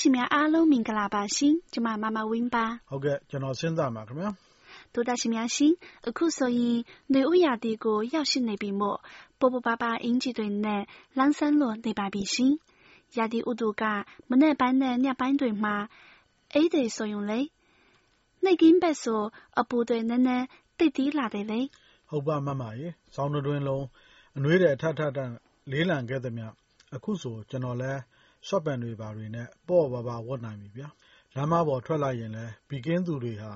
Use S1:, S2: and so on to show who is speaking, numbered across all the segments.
S1: တာရှင်များအားလုံးမင်္ဂလာပါရှင်။ကျွန်မမမဝင်းပါ။
S2: ဟုတ်ကဲ့ကျွန်တော်စဉ်းစားပါခင်ဗျာ။
S1: တို့တာရှင်များရှင်အခုဆိုရင်နေဥရာတီကိုရောက်ရှိနေပြီမို့ပေါ်ပေါ်ပါပါအင်ဂျီတွေနဲ့လမ်းဆန်းလို့နေပါပြီရှင်။ရာတီဥတုကမနေ့ပိုင်းနဲ့ညပိုင်းတွေမှာအိတ်တွေဆိုရင်လေနှိတ်ကင်းဘက်ဆိုအပူတွေနည်းနည်းတိတ်တီးလာတယ်လေ။
S2: ဟုတ်ပါမမရေ။ဆောင်းတွင်လုံးအနှွေးတဲ့ထထထလေးလံခဲ့သည်မြအခုဆိုကျွန်တော်လဲ ရှော့ပန်တွေဘာတွေနဲ့ ပေါ့ပါပါဝတ်နိုင်ပြီဗျာ လမ်းမပေါ်ထွက်လာရင်လဲဘီကင်းသူတွေဟာ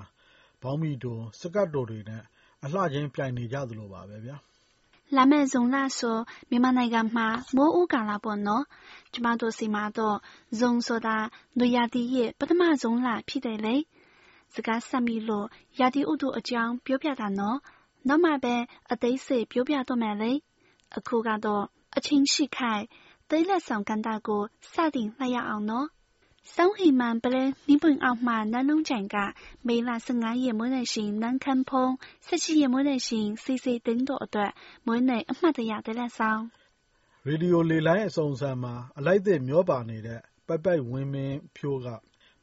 S2: ဘောင်းမီတို စကတ်တိုတွေနဲ့ အလှချင်းပြိုင်နေကြသလိုပါပဲဗျာ
S1: လာမယ့်ဇုံလဆို မြန်မာနိုင်ငံမှာ မိုးဦးကာလပေါ့နော် ကျမတို့စီမှာတော့ဇုံဆိုတာ နွေရာသီရဲ့ ပထမဆုံးလ ဖြစ်တယ်လေ စကားဆက်မိလို့ ရာသီဥတုအကြောင်း ပြောပြတာနော် နောက်မှပဲ အသေးစိတ်ပြောပြတော့မယ်လေ အခုကတော့ အချင်းရှိခိုက် သိလက်ဆောင်ကန်တာကိုစတင်လိုက်ရအောင်နော်။ဆောင်းဟီမန်ပလဲနိပွင့်အောက်မှနန်းလုံးကြိုင်ကမေလ15ရက်မွေးနေ့ရှင်နန်းခမ်းဖုံး17ရက်မွေးနေ့ရှင်စီစီတင်းတို့အတွက်မွေးနေ့အမှတ်တရသိလက်ဆောင်
S2: ရေဒီယိုလေလိုင်းအစုံစံမှာအလိုက်တဲ့မျောပါနေတဲ့ပိုက်ပိုက်ဝင်းမင်းဖြိုးက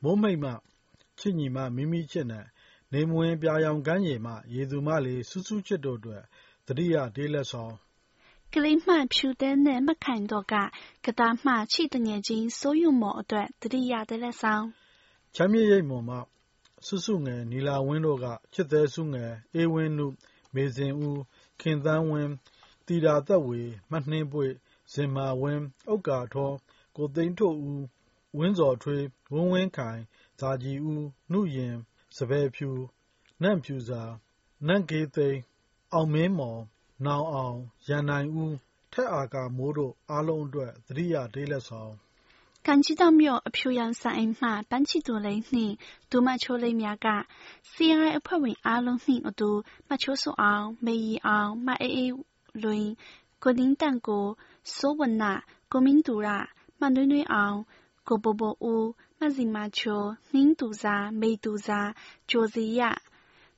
S2: မိုးမိတ်မှချစ်ညီမမိမိချစ်နဲ့နေမဝင်ပြာရောင်ကမ်းခြေမှရေသူမလေးစူးစူးချစ်တို့အတွက်တတိယဒေးလက်ဆောင်
S1: ကလေးမဖြူသဲနဲ့မခိုင်တို့ကကသာမှချစ်သူငယ်ချင်းစိုးယုမော်အတွက်သတိရတဲ့လက်ဆောင်။
S2: ချမ်းမြေ့ရိပ်မွန်မှစုစုငယ်၊နီလာဝင်းတို့ကချစ်သဲစုငယ်၊အေးဝင်းနု၊မေဇင်ဦး၊ခင်သန်းဝင်း၊သီတာသက်ဝေ၊မနှင်းပွေ့၊ဇင်မာဝင်း၊ဥက္ကာထွန်း၊ကိုသိန်းထွဋ်ဦး၊ဝင်းဇော်ထွေး၊ဝင်းဝင်းခိုင်၊ဇာကြည်ဦး၊နုယဉ်၊စံပယ်ဖြူ၊နန့်ဖြူဇာ၊နန့်ကေးသိန်း၊အောင်မင်းမော် နောင်အောင်၊ရန်နိုင်ဦး၊ထက်အာကာမိုးတို့ အားလုံးအတွက် သတိရတေးလက်ဆောင်။
S1: ကန်ချီးတောက်မြို့ အဖြူရောင်စံအိမ်မှ ပန်းချီသူလိန်နှင့် ဒူမချိုလိန်များက CRI အဖွဲ့ဝင်အားလုံးနှင့်အတူ မချိုးစွန်အောင်၊မေရီအောင်၊မအေးအေးလွင်၊ကိုလင်းသန့်ကို၊စောဝဏ္ဏ၊ကိုမင်းသူရ၊မနွေးနွေးအောင်၊ကိုဘိုဘိုဦး၊မဇင်မာချို၊နှင်းသူဇာ၊မေသူဇာ၊ဂျိုဇေယျ၊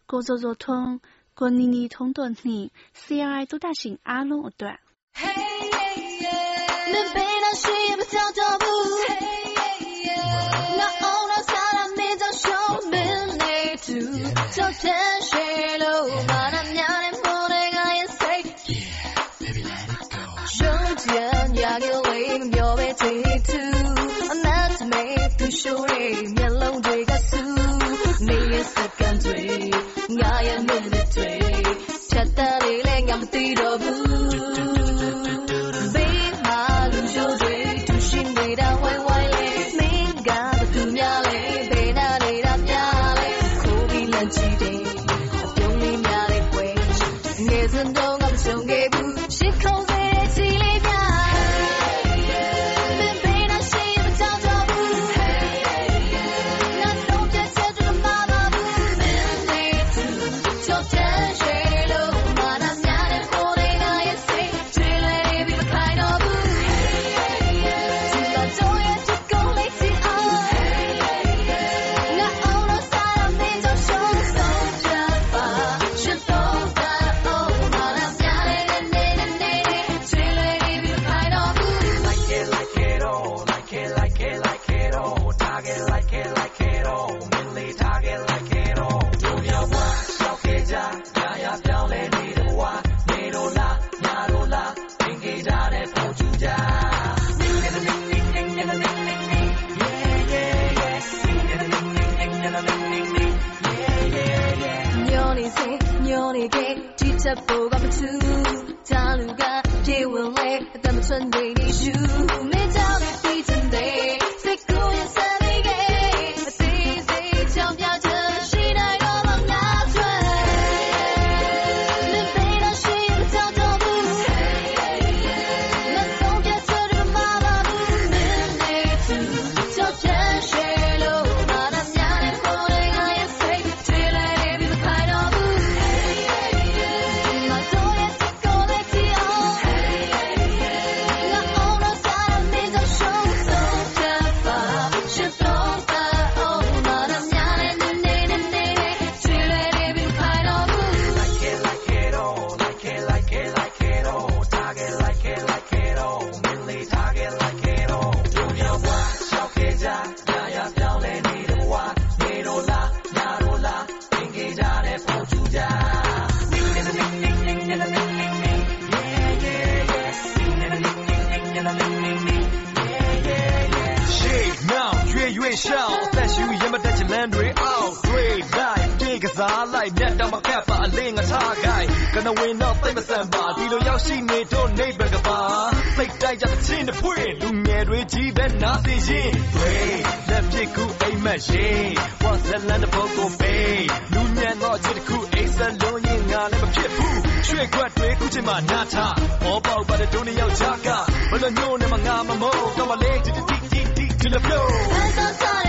S1: ကိုဇော်ဇော်ထွန်း ကိုနီနီထုံးတို့နှင့် CRI သောတရှင်အားလုံးအတွ
S3: ချက်ဖို့ကမထူးတာလူကပြေဝင်လေအသက်မထွန်းနေနေယူမင်းကြော
S4: မခက်ပါအလေးငါထားခိုင်းကနဝင်တော့သိမဆန်ပါဒီလိုရောက်ရှိနေတော့နေဘကပါစိတ်တိုက်ကြတဲ့ချင်းတစ်ဖွင့်လူငယ်တွေကြီးပဲနားသိရင်ဝေးလက်ပြကူအိမ်မက်ရင်ဝါဇလန်တဲ့ဘုတ်ကိုပေးလူညံတော့ချစ်တစ်ခုအိမ်စလုံးရင်ငါလည်းမဖြစ်ဘူးရွှေခွက်တွေခုချင်းမှနားထားဘောပေါက်ပါတဲ့ဒုနေယောက်ချကဘလို့ညို့နေမငါမမို့ကမလေးတီတီတီတီတီလပြော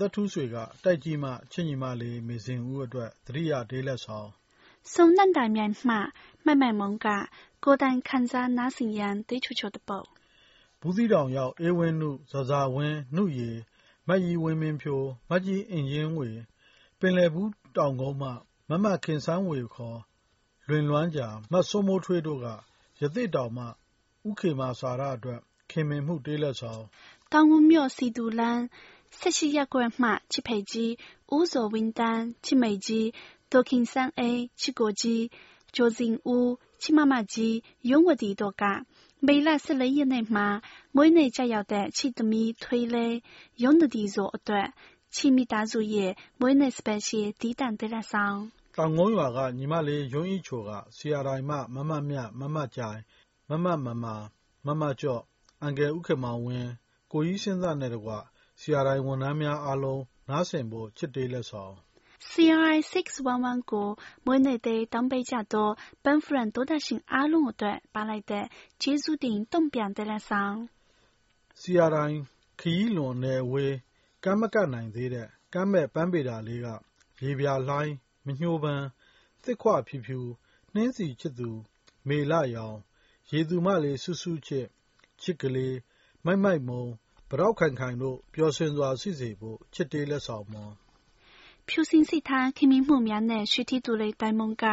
S2: သက်ထူးဆွေက တိုက်ကြီးမှ ချစ်ညီမလေး မေဇင်ဦးအတွက် သတိရတေးလက်ဆောင်
S1: ဆုံနန့်တာမြိုင်မှ မိုက်မိုက်မုန်းက ကိုယ်တိုင်ခံစားနားဆင်ရန် သေးချိုချိုသပုတ်
S2: ဘူးသီးတောင်ရောက် အေးဝင်းနု၊ဇော်ဇာဝင်း၊နုရေ၊မရီဝင်းမင်းဖြိုး၊မကြီးအင်ကြင်းဝေ၊ပင်လည်ဘူးတောင်ကုန်းမှ မမခင်စန်းဝေ လွင်လွမ်းဂျာ၊မစိုးမိုးထွေးတို့က ရသေ့တောင်မှ ဦးခေမာစာရအတွက် ခင်မင်မှုတေးလက်ဆောင်
S1: တောင်ငူမြို့ စည်သူလမ်း ဆက်ရှိရက်ကွက်မှချစ်ဖေကြီးဦးစောဝင်းတန်းချစ်မိတ်ကြီးဒေါခင်ဆန်းအေးချစ်ကိုကြီးကျော်စင်ဦးချစ်မမကြီးရုံးဝတီတို့ကမေလ14ရက်နေ့မှာမွေးနေ့ကျရောက်တဲ့ချစ်သမီးထွေးလေးရုံးတတီဆိုအတွက်ချီမီသားစုရဲ့မွေးနေ့ special တီးတန့်တဲ့လက်ဆောင်
S2: တောင်ကုန်းရွာကညီမလေးရုံးဤချိုကဆီယာတိုင်းမှမမမြမမကြိုင်မမမမမမကျော့အန်ကယ်ဥက္ကမောင်ဝင်းကိုကြီးစင်းသားနဲ့တကွ CRI ဝန်ထမ်းများအားလုံး နားဆင်ဖို့ ချစ်တေးလက်ဆောင်
S1: CRI 611 ကို မွေးနေ့တေးတောင်းပေးကြသော Bonfriend ဒေါသရှင်အားလုံးအတွက်ပါလိုက်တဲ့ကျေးဇူးတင်တုံ့ပြန်တဲ့လက်ဆောင်
S2: CRI ခရီးလွန်နယ်ဝေးကမ်းမကပ်နိုင်သေးတဲ့ကမ်းမဲ့ပန်းပေတာလေးကရေပြာလှိုင်းမညှိုးပန်းသစ်ခွဖြူဖြူနှင်းစီချစ်သူ မေလရောင် ရေသူမလေးဆူဆူချစ်ချစ်ကလေးမိုက်မိုက်မုံ ဗရောက်ခိုင်ခိုင်တို့ ပျော်ရွှင်စွာရှိစေဖို့ ချစ်တေးလက်ဆောင်မွန်
S1: ဖြူစင်စိတ်ထားခင်မင်မှုများနဲ့ရွှေတိတူလေးတိုင်မုံက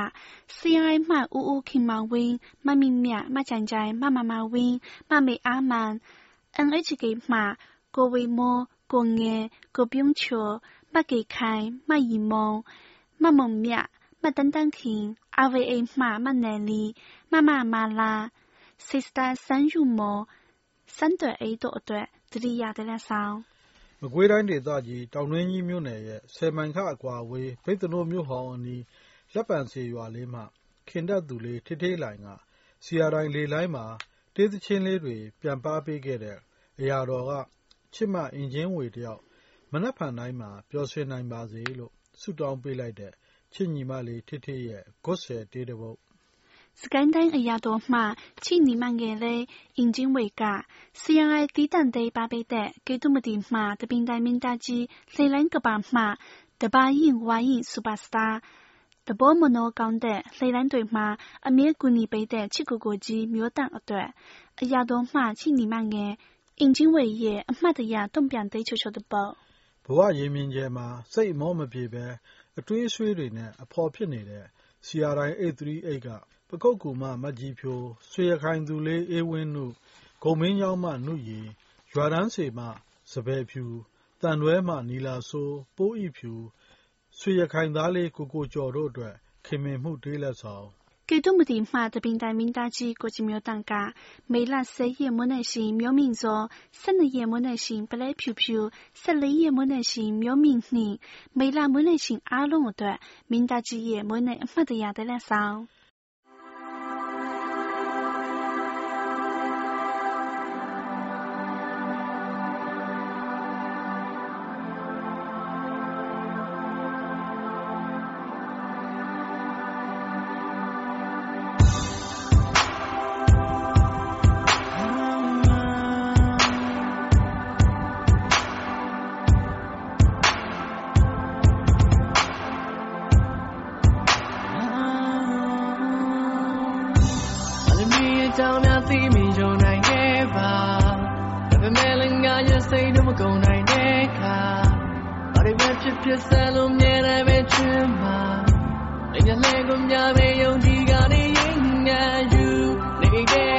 S1: CRI မှဦးဦးခင်မောင်ဝင်းမမင်းမြမကြိုင်ကြိုင်မမမဝင်းမမေအားမန် NHK မှကိုဝေမောကိုငယ်ကိုပြုံးချိုမကေခိုင်မယီမုံမမုံမြမတန်တန်ခင် RVA မှမနယ်လီမမမာလာ Sister စန်းယူမောစန်းတော်အိ တ်တို့အတွက်တတိယတဲ့လက်ဆောင်
S2: မကွေးတိုင်းဒေသကြီးတောင်တွင်းကြီးမြို့နယ်ရဲ့ဆယ်မိုင်ခအကွာအဝေးဘိတ်သနိုးမြို့ဟောင်းအနီးလက်ပံစီရွာလေးမှခင်တက်သူလေးထိထိတ်လိုင်ကစီယာတိုင်းလေလိုင်းမှာတေးသချင်းလေးတွေပြန်ပါပေးခဲ့တဲ့အရာတော်ကချစ်မအင်ဂျင်ဝေတယောက်မနှက်ဖန်တိုင်းမှာပျော်ရွှင်နိုင်ပါစေလို့ဆုတောင်းပေးလိုက်တဲ့ချစ်ညီမလေးထိထိရဲ့ဂွတ်ဆယ်တေးတစ်ပုဒ်
S1: စကိုင်းတို င်းအရာတော်မှချီနီမန်ငယ်လေးအင်ဂျင်ဝေက CRI တီးတန့်သေးပါပေးတဲ့ကေတုမတီမှတပင်တိုင်းမင်းသားကြီးလေလိုင်းကပါမှတပါရင်ဝါရင်စူပါစတာတဘောမနောကောင်းတဲ့လေလိုင်းတွေမှာအမြဲကူညီပေးတဲ့ချစ်ကိုကိုကြီးမျိုးတန့်အတွက်အရာတော်မှချီနီမန်ငယ်အင်ဂျင်ဝေရဲ့အမှတ်တရတုံ့ပြန်သေးချိုချိုတဲ့ပေါ့
S2: ဘဝရင်မြင်ကျဲမှာစိတ်အမောမပြေပဲအတွေးအဆွေးတွေနဲ့အဖော်ဖြစ်နေတဲ့ CRI 838က ပခုက္ကူမ မကျည်ဖြို၊ဆွေရခိုင်သူလေး အေးဝင်းနု၊ဂုန်မင်းချောင်းမ နုရေ၊ရွာတန်းစေမ စံပယ်ဖြူ၊သံတွဲမှ နီလာစိုး၊ပိုးအိဖြူ၊ဆွေရခိုင်သားလေး ကိုကိုကျော်တို့အတွက် ခင်မင်မှုတေးလက်ဆောင်။
S1: 给多么的马的平台明大吉国际庙当家，梅拉十一莫耐心苗明卓，十二夜莫耐心不来飘飘，十二夜莫耐心苗明宁，梅拉莫耐心阿龙段，明大吉夜莫耐没得呀得来上。
S5: ကြောင့်များသိမိကြုံနိုင်ခဲ့ပါဒါပေမဲ့လည်းငါရဲ့စိတ်တော့မကုန်နိုင်တဲ့အခါဘာတွေပဲဖြစ်ဖြစ်ဆက်လို့မြဲတယ်ပဲချင်ပါလည်းလည်းကိုများပဲယုံကြည်ကနေရင်ငါယူနေတဲ့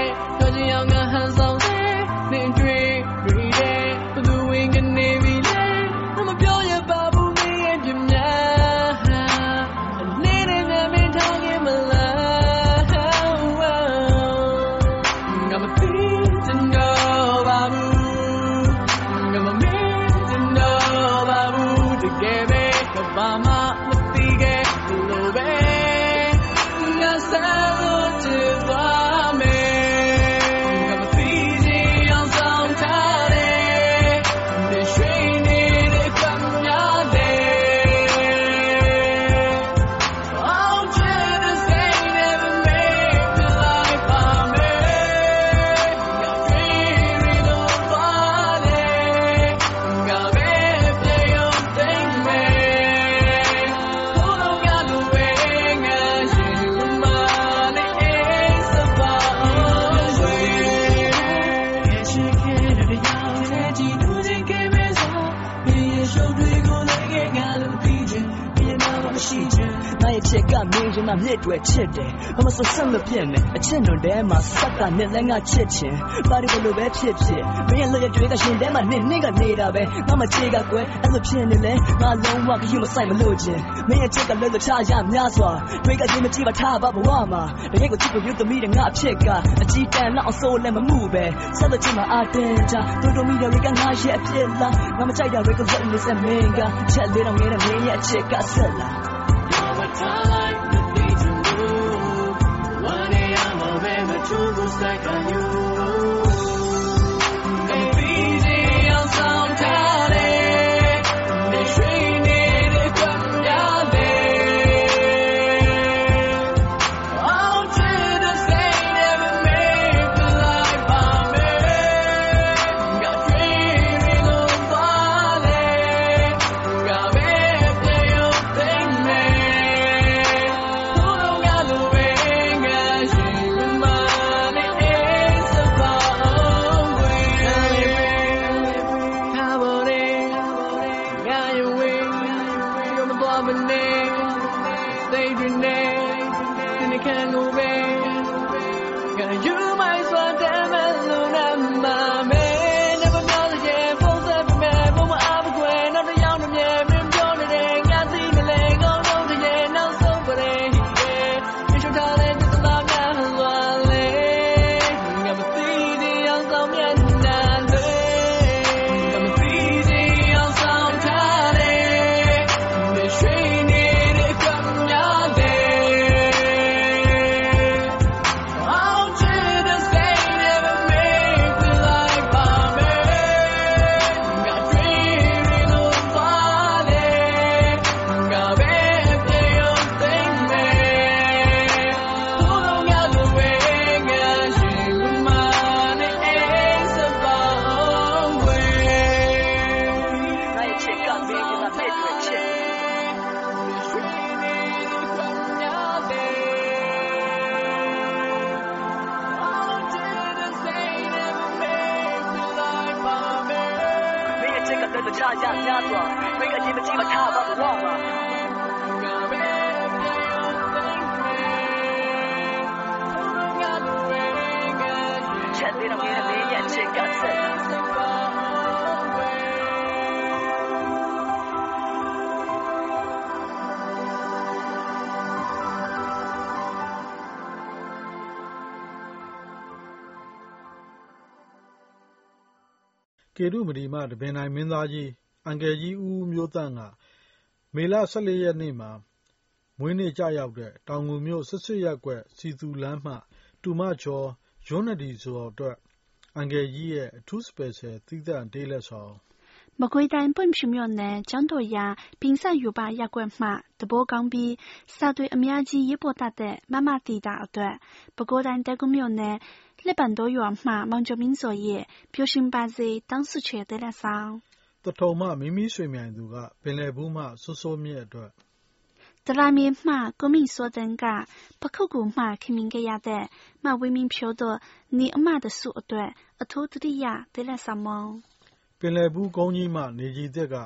S6: စ်တယ်။ဘာမဆိုဆက်မပြတ်နဲ့အချစ်နွန်တဲမှာစက်ကနဲ့လည်းငါချစ်ချင်။ဘာဒီဘလို့ပဲဖြစ်ဖြစ်မင်းရဲ့လက်ရတွေကရှင်တဲမှာနင်းနင်းကနေတာပဲ။ငါမချေကကွယ်အဲ့လိုဖြစ်နေလဲငါလုံးဝကယူမဆိုင်မလို့ချင်း။မင်းရဲ့ချက်ကလွတ်လွတ်ချရများစွာတွေကချင်းမကြည့်ပါထားပါဘဝမှာတကယ်ကိုချစ်ဖို့ယူသမီးတဲ့ငါအဖြစ်ကအကြည့်တန်တော့အစိုးလည်းမမှုပဲ။ဆက်လို့ချင်မှာအတင်းချတူတူမီတွေကငါရဲ့အဖြစ်လားငါမကြိုက်တာတွေကလက်နေစမင်းကချက်လေးတော့ငဲတဲ့မင်းရဲ့အချက်ကဆက်လာ
S2: ကေတုမဒီမ တပင်နိုင်မင်းသားကြီး အန်ကယ်ကြီး ဦးဦးမျိုးသန့်က မေလ14ရက်နေ့မှာ မွေးနေ့ကျရောက်တဲ့ တောင်ငူမြို့စစ်စစ်ရက်ကွက်စီသူလမ်းမှ တူမချောရွန်းနဒီဆိုတော့အတွက် အန်ကယ်ကြီးရဲ့ အထူးစပယ်ဆယ်သီးသန့် တေးလက်ဆောင်
S1: မကွေးတိုင်း ပွင့်ဖြူမြို့နယ် ကျောင်းတော်ရာ ပင်ဆက်ယူပါရက်ကွက်မှတဘိုးကောင်းပြီး စာတွေအများကြီးရေးပေါ်တတ်တဲ့ မမတီတာအတွက် ပဲခူးတိုင်းတဲကုမြို့နယ် လက်ပံ多ရွာမှမောင်ကျော်မင်းစောရဲ့ပျော်ရွှင်ပါစေတောင်းစုချေတဲ့လက်ဆောင်
S2: သထုံမှမိမိရွှေမြိုင်သူကပင်လယ်ဘူးမှစိုးစိုးမြင့်အတွက်
S1: တလာမြေမှကိုမိစောတန်ကပခုတ်ကူမှခင်မင်ခဲ့ရတဲ့မဝင်းမင်းဖြိုးတော့နေအမတစုအတွက်အထူးတတိယဒဲလက်ဆောင်မုံ
S2: ပင်လယ်ဘူးကုန်းကြီးမှနေကြီးသက်က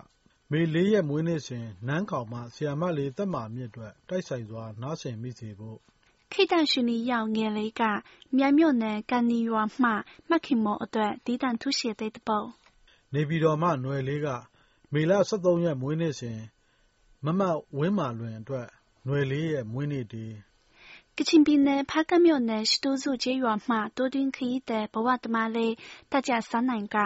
S2: မေ၄ရက်မွေးနေ့စဉ်နန်းခေါင်မှဆီယာမလေးတက်မာမြင့်အတွက်တိုက်ဆိုင်စွာနားဆင်မိစေဖို့
S1: ခိတ္တရှင်နီရောက်ငယ်လေးကမြိုင်မြို့နယ်ကန်နီရွာမှမှတ်ခင်မော်အတွက်ဒီတန်ထုရှေတဲ့တပုတ်
S2: နေပြည်တော်မှຫນွယ်လေးကမေလ23ရက်မွေးနေ့စဉ်မမဝင်းမာလွင်အတွက်ຫນွယ်လေးရဲ့မွေးနေ့တည်
S1: ကချင်ပြည်နယ်ဖားကတ်မြို့နယ်ရှတူးစုကျေးရွာမှတိုးတွင်းခရီးသည်ဘဝတမလေးတက်ကြစန်းနိုင်က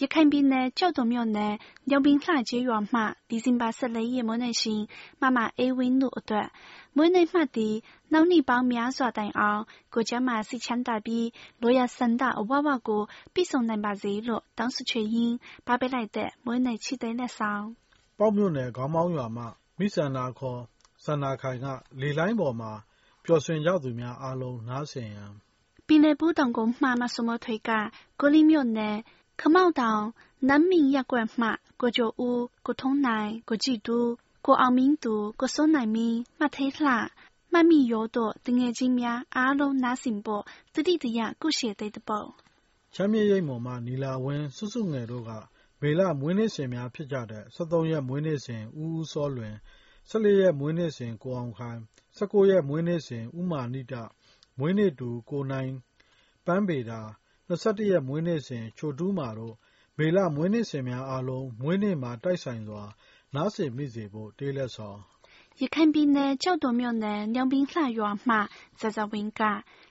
S1: ရခိုင်ပြည်နယ်ကြောက်တုံမြို့နယ်ညောင်ပင်လှကျေးရွာမှဒီဇင်ဘာ14ရက်မွေးနေ့ရှင်မမအေးဝင်းတို့အတွက် မွေးနေ့မှတ်ဒီနောက်နှစ်ပေါင်းများစွာတိုင်အောင် ကိုကျမ်းမာစိတ်ချမ်းသာပြီးလိုရာဆန္ဒအဝဝကို ပြည့်စုံနိုင်ပါစေလို့ တောင်းဆိုချွေရင်းပါပေးလိုက်တဲ့ မွေးနေ့ချီတဲ့လက်ဆောင်
S2: ပေါက်မြို့နယ် ခေါင်းမောင်းရွာမှ မိဆန္ဒခေါ်ဆန္ဒခိုင်က လေလိုင်းပေါ်မှာ ပျော်ရွှင်ကြသူများအားလုံး နားဆင်ရန်
S1: ပင်လယ်ဘူးတောင်ကုန်းမှ မဆုမထွေကကိုလီမြို့နယ် ခမောက်တောင်နမ်းမင်ရက်ကွက်မှ ကိုကျော်ဦး ကိုထုံးနိုင် ကိုကြည်တူ ကိုအောင်မင်းသူကိုစိုးနိုင်မင်းမထေးလှမတ်မီရောတို့တငယ်ချင်းများအားလုံးနားဆင်ဖို့တတိတရကုရှေတဲ့တပုတ်
S2: ချမ်းမြေရိပ်မော်မှနီလာဝင်းစုစုငယ်တို့ကမေလမွေးနေ့စဉ်များဖြစ်ကြတဲ့23ရက်မွေးနေ့စဉ်ဦးဦးစောလွင်14ရက်မွေးနေ့စဉ်ကိုအောင်ခိုင်19ရက်မွေးနေ့စဉ်ဦးမာနိတမွေးနေ့တူကိုနိုင်ပန်းပေတာ21ရက်မွေးနေ့စဉ်ချိုတူးမာတို့မေလမွေးနေ့စဉ်များအားလုံးမွေးနေ့မှာတိုက်ဆိုင်စွာ နားဆင်မိစေဖို့ တေးလက်ဆောင်
S1: ရခိုင်ပြည်နယ်ကြောက်တော်မြို့နယ်ညောင်ပင်လှရွာမှဇဇဝင်းက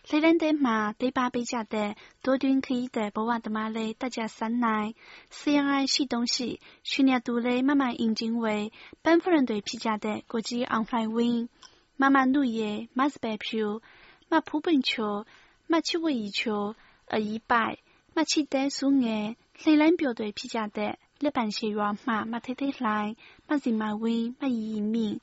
S1: လေလန်းတဲမှာတေးပါပေးကြတဲ့တိုးတွင်းခရီးတဲ့ဘဝတမလေးတက်ကြဆန်းနိုင်စီယန်အိုင်ရှိတုံးရှိရှင်ရတူလေးမမအင်ဂျင်ဝေပန်းဖရန်တွေဖြစ်ကြတဲ့ကိုကြီးအောင်လှိုင်ဝင်းမမနုရဲ့မတ်စပယ်ဖြူမဖူးပင်ချိုမချစ်ဝီချိုအီပိုက်မချစ်တဲ့စုငယ်လှိလန်းပြိုတွေဖြစ် ကြတဲ့လက်ပံရှိရွာမှမထေးသေးလှိုင်မစီမဝင်းမရီရီမြင့်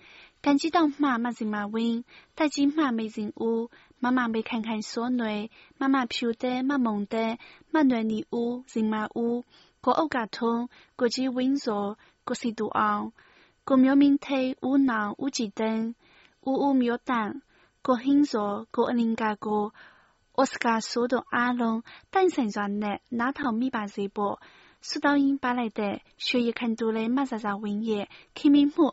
S1: ကန်ကြီးတောင်မှမစီမဝင်းတိုက်ကြီးမှမေစင်ဦးမမမေခိုင်ခိုင်စောနွယ်မမဖြူတဲ့မမုံတဲ့မနွယ်နီဦးစင်မဦးကိုအုတ်ကထုံးကိုကြီးဝင်းစောကိုစီတူအောင်ကိုမျိုးမင်းထေးဦးနောင်ဦးကြည်တန်းဦးဦးမျိုးတန့်ကိုဟင်းစောကိုအလင်ကာကိုအော်စကာဆိုးတို့အားလုံးတိုင်ဆိုင်စွာနဲ့နားထောင်မိပါစေဖို့ ဆုတောင်းရင်းပါလိုက်တဲ့ရွှေရခိုင်တူလေးမဆာဆာဝင်းရဲ့ခင်မင်မှု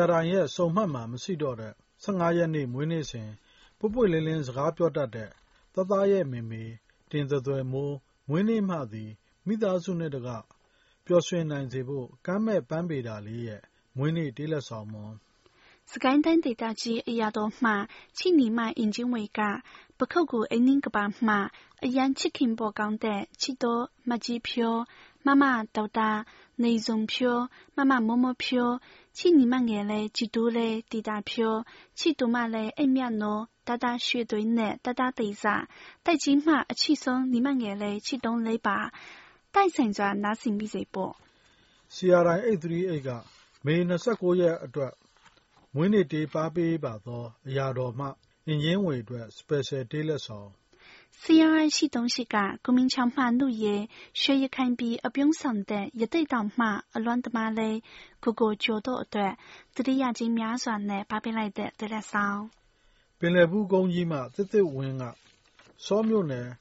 S1: ဆီ
S2: ယာတိုင်ရဲ့စုံမှတ်မှာ မရှိတော့တဲ့ ၁၅ ရက်နေ့ မွေးနေ့စဉ် ပွင့်ပွင့်လင်းလင်း စကားပြောတတ်တဲ့ သားသားရဲ့မေမေ တင်သွယ်သွယ်မိုး မွေးနေ့မှသည် မိသားစုနှင့်တကွ ပျော်ရွှင်နိုင်စေဖို့ ကမ်းမဲ့ပန်းပေတာလေးရဲ့ မွေးနေ့တေးလက်ဆောင်မွန်
S1: စကိုင်းတိုင်းဒေသကြီး အရာတော်မှ ချိနီမအင်ဂျင်ဝေက ပခုတ်ကူအင်းနင်းကပါမှ အရန်ချစ်ခင်ပေါ်ကောင်းတဲ့ ချစ်တော်မကြီးဖြိုး မမဒေါက်တာနေစုံဖြိုး မမမမဖြိုး ချိနီမငယ်လဲကြည်တူးလဲတီတာဖြိုးချစ်တူမလဲအိမ်မြတ်နော်တတရွှေသွင်းနဲ့တတသိစာတိုက်ကြီးမှအချစ်ဆုံးနီမငယ်လဲချစ်တုံးလေးပါတိုက်ဆိုင်စွာနားဆင်ပြီးစေပေါ့
S2: CRI 838ကမေ29ရက်အတွက်မွေးနေ့တေးပါပေးပါသောအရာတော်မှအင်ဂျင်ဝေအတွက် Special တေးလက်ဆောင်
S1: 虽然俺是东西噶，国民强马路也学业堪比阿不用上的，一对当马阿乱的马嘞，个个角度对，这里眼睛瞄准嘞，把边来的
S2: 对来烧。本来不公义嘛，这对文啊，扫描呢，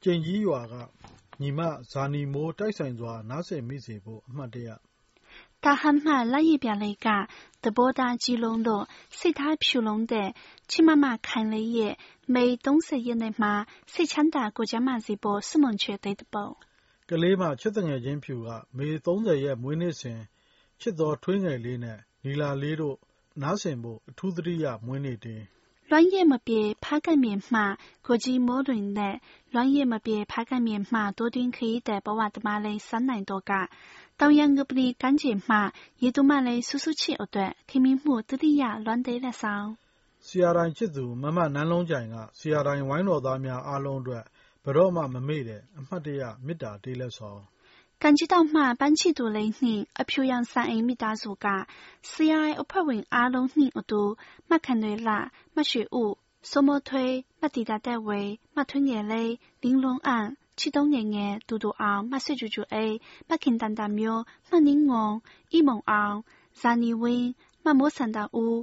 S2: 建议话个，你嘛啥尼莫带上抓，哪些没写过，没得呀。
S1: 他喊嘛那一边那个，德波达基隆路，谁他飘龙的，去妈妈看了一眼，没东西也那嘛，谁抢大国家嘛这波是门缺对的不？
S2: ကလေးမချစ်တဲ့ငယ်ချင်းဖြူကမေ30ရဲ့မွေးနေ့စဉ်ချစ်တော်ထွေးငယ်လေးနဲ့နီလာလေးတို့နားဆင်ဖို့အထူးသတိရမွေးနေ့တင်
S1: 乱叶么别爬个面嘛，国际莫论的，乱叶么别爬个面嘛，多点可以得把娃的妈嘞三难多个。 တောင်ရန်ကပလီကန်းကျင်မှရေတူမလေးဆူဆူချစ်အတွက်ခင်မင်းမှုတတိယလွမ်းသေးလက်ဆောင်
S2: ဆီယာတိုင်းချစ်သူမမနန်းလုံးကြိုင်ကဆီယာတိုင်းဝိုင်းတော်သားများအားလုံးအတွက်ဘရော့မှမမေ့တဲ့အမှတ်တရမေတ္တာတေးလက်ဆောင်
S1: 感激到嘛班气度雷宁而漂洋三အိမိသားစုက CI အဖွဲ့ဝင်အားလုံးနှင့်အတူမခန်တွေလာမရွှေဦးစောမထွေးမတီတာတဲ့ဝေ ချီတုံငယ်ငယ်ဒူဒူအောင်မဆွေကျူကျူအေမခင်တန်တန်မျိုးမနင်းငုံဤမုံအောင်ဇာနီဝင်းမမိုးစန္တာဦး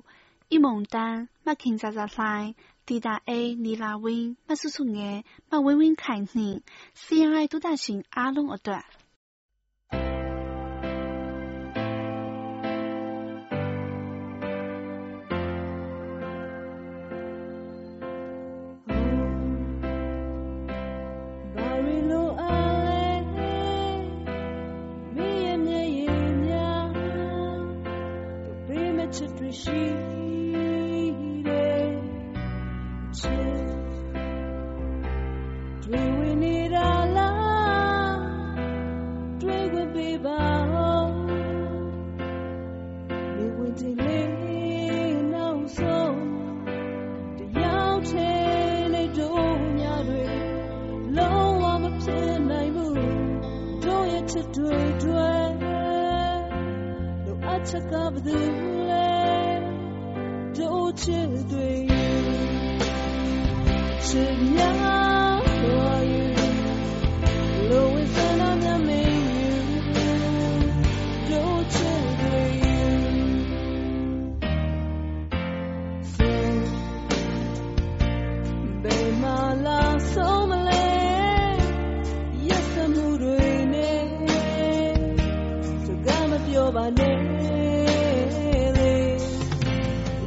S1: ဤမုံတန်းမခင်ဇာဇာဆိုင်တီတာအေနီလာဝင်းမဆုဆုငယ်မဝင်းဝင်းခိုင်နှင့် CRI တူတာရှင်
S7: အားလုံးအတွက်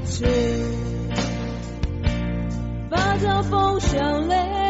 S7: 去把这风向泪